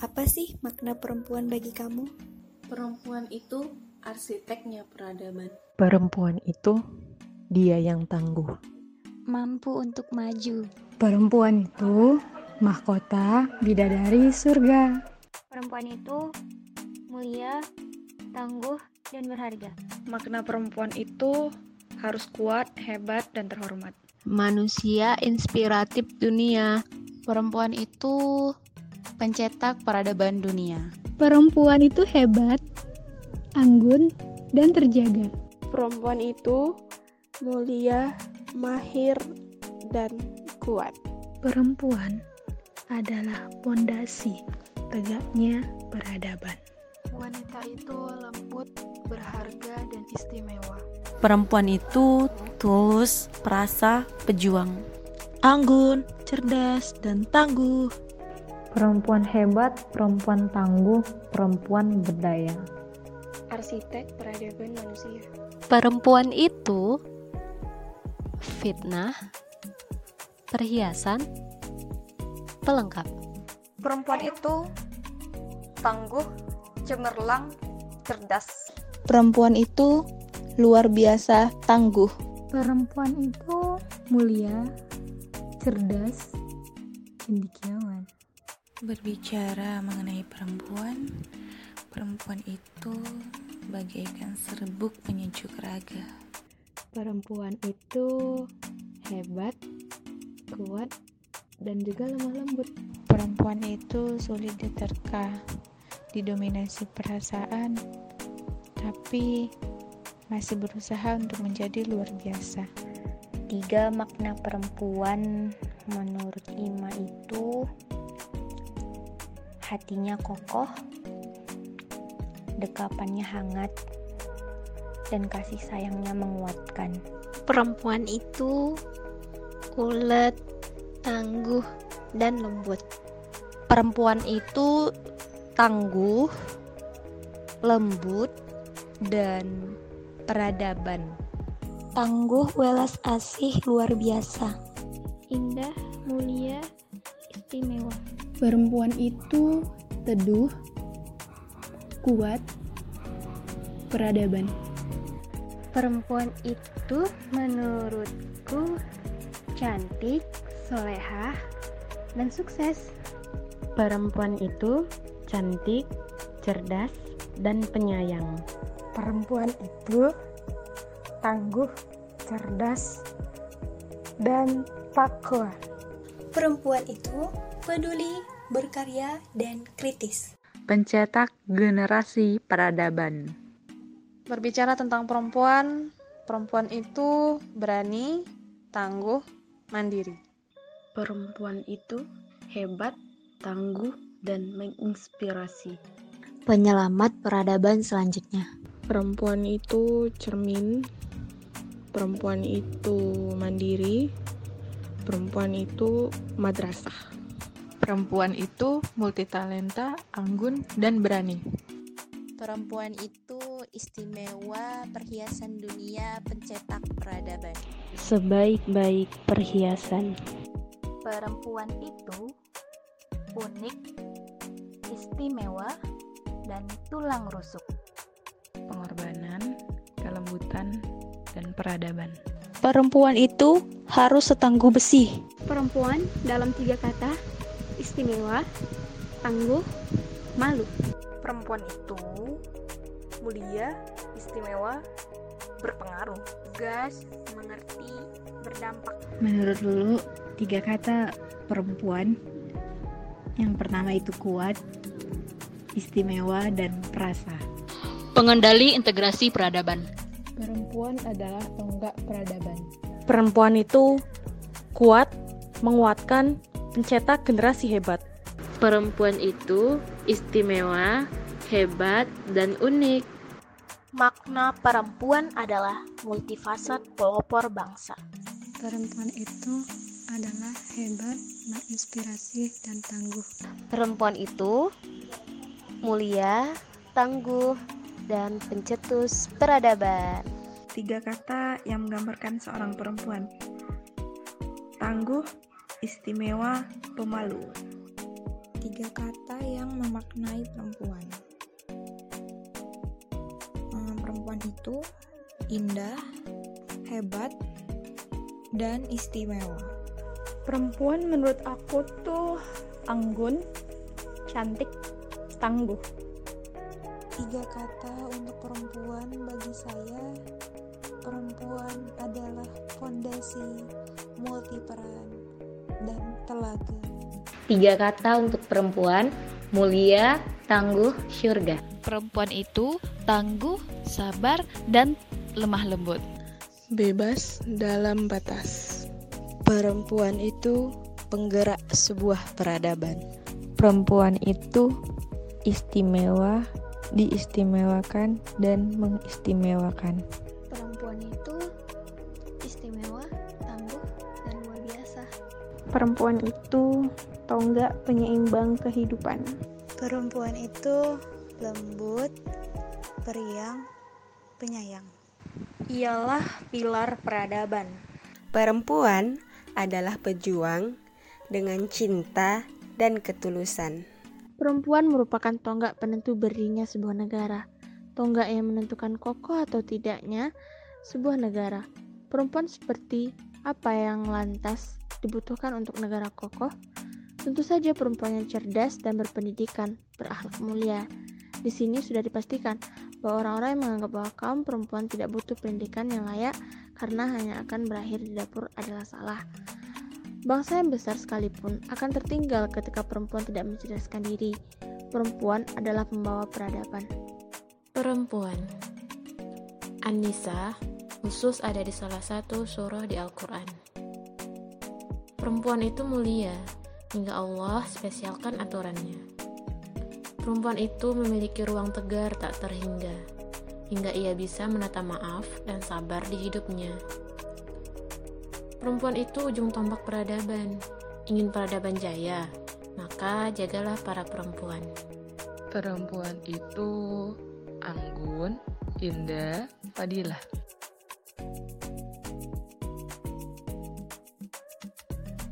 Apa sih makna perempuan bagi kamu? Perempuan itu arsiteknya peradaban. Perempuan itu dia yang tangguh. Mampu untuk maju. Perempuan itu mahkota bidadari surga. Perempuan itu mulia, tangguh, dan berharga. Makna perempuan itu harus kuat, hebat, dan terhormat. Manusia inspiratif dunia. Perempuan itu pencetak peradaban dunia. Perempuan itu hebat, anggun, dan terjaga. Perempuan itu mulia, mahir, dan kuat. Perempuan adalah pondasi tegaknya peradaban. Wanita itu lembut, berharga, dan istimewa. Perempuan itu tulus, perasa, pejuang. Anggun, cerdas, dan tangguh. Perempuan hebat, perempuan tangguh, perempuan berdaya. Arsitek peradaban manusia. Perempuan itu fitnah, perhiasan, pelengkap. Perempuan itu tangguh, cemerlang, cerdas. Perempuan itu luar biasa tangguh. Perempuan itu mulia, cerdas, cendekiawan. Berbicara mengenai perempuan, perempuan itu bagaikan serbuk penyejuk raga. Perempuan itu hebat, kuat, dan juga lemah lembut. Perempuan itu sulit diterka, didominasi perasaan, tapi masih berusaha untuk menjadi luar biasa. Tiga makna perempuan menurut Ima itu hatinya kokoh, dekapannya hangat, dan kasih sayangnya menguatkan. Perempuan itu ulet, tangguh, dan lembut. Perempuan itu tangguh, lembut, dan peradaban. Tangguh, welas asih, luar biasa. Indah, mulia, istimewa. Perempuan itu teduh, kuat, peradaban. Perempuan itu menurutku cantik, solehah, dan sukses. Perempuan itu cantik, cerdas, dan penyayang. Perempuan itu tangguh, cerdas, dan takwa. Perempuan itu peduli, berkarya, dan kritis. Pencetak generasi peradaban. Berbicara tentang perempuan, perempuan itu berani, tangguh, mandiri. Perempuan itu hebat, tangguh, dan menginspirasi. Penyelamat peradaban selanjutnya. Perempuan itu cermin, perempuan itu mandiri, perempuan itu madrasah. Perempuan itu multitalenta, anggun, dan berani. Perempuan itu istimewa, perhiasan dunia, pencetak peradaban. Sebaik-baik perhiasan. Perempuan itu unik, istimewa, dan tulang rusuk. Pengorbanan, kelembutan, dan peradaban. Perempuan itu harus setangguh besi. Perempuan dalam tiga kata, istimewa, tangguh, malu. Perempuan itu mulia, istimewa, berpengaruh, gas, mengerti, berdampak. Menurut dulu tiga kata perempuan. Yang pertama itu kuat, istimewa, dan perasa. Pengendali integrasi peradaban. Perempuan adalah tonggak peradaban. Perempuan itu kuat, menguatkan, pencetak generasi hebat. Perempuan itu istimewa, hebat, dan unik. Makna perempuan adalah multifasat pelopor bangsa. Perempuan itu adalah hebat, menginspirasi, dan tangguh. Perempuan itu mulia, tangguh, dan pencetus peradaban. Tiga kata yang menggambarkan seorang perempuan. Tangguh, istimewa, pemalu. tiga kata yang memaknai perempuan. Hmm, perempuan itu indah, hebat, dan istimewa. Perempuan menurut aku tuh anggun, cantik, tangguh. Tiga kata untuk perempuan bagi saya, perempuan adalah fondasi multiperan dan telaga. Tiga kata untuk perempuan, mulia, tangguh, syurga. Perempuan itu tangguh, sabar, dan lemah lembut. Bebas dalam batas. Perempuan itu penggerak sebuah peradaban. Perempuan itu istimewa, diistimewakan, dan mengistimewakan. Perempuan itu tonggak penyeimbang kehidupan. Perempuan itu lembut, periang, penyayang. Ialah pilar peradaban. Perempuan adalah pejuang dengan cinta dan ketulusan. Perempuan merupakan tonggak penentu berdirinya sebuah negara. Tonggak yang menentukan kokoh atau tidaknya sebuah negara. Perempuan seperti apa yang lantas dibutuhkan untuk negara kokoh? Tentu saja perempuan yang cerdas dan berpendidikan, berakhlak mulia. Di sini sudah dipastikan bahwa orang-orang yang menganggap bahwa kaum perempuan tidak butuh pendidikan yang layak karena hanya akan berakhir di dapur adalah salah. Bangsa yang besar sekalipun akan tertinggal ketika perempuan tidak mencerdaskan diri. Perempuan adalah pembawa peradaban. Perempuan An-Nisa khusus ada di salah satu surah di Al-Quran. Perempuan itu mulia, hingga Allah spesialkan aturannya. Perempuan itu memiliki ruang tegar tak terhingga, hingga ia bisa menata maaf dan sabar di hidupnya. Perempuan itu ujung tombak peradaban. Ingin peradaban jaya, maka jagalah para perempuan. Perempuan itu anggun, indah, fadilah.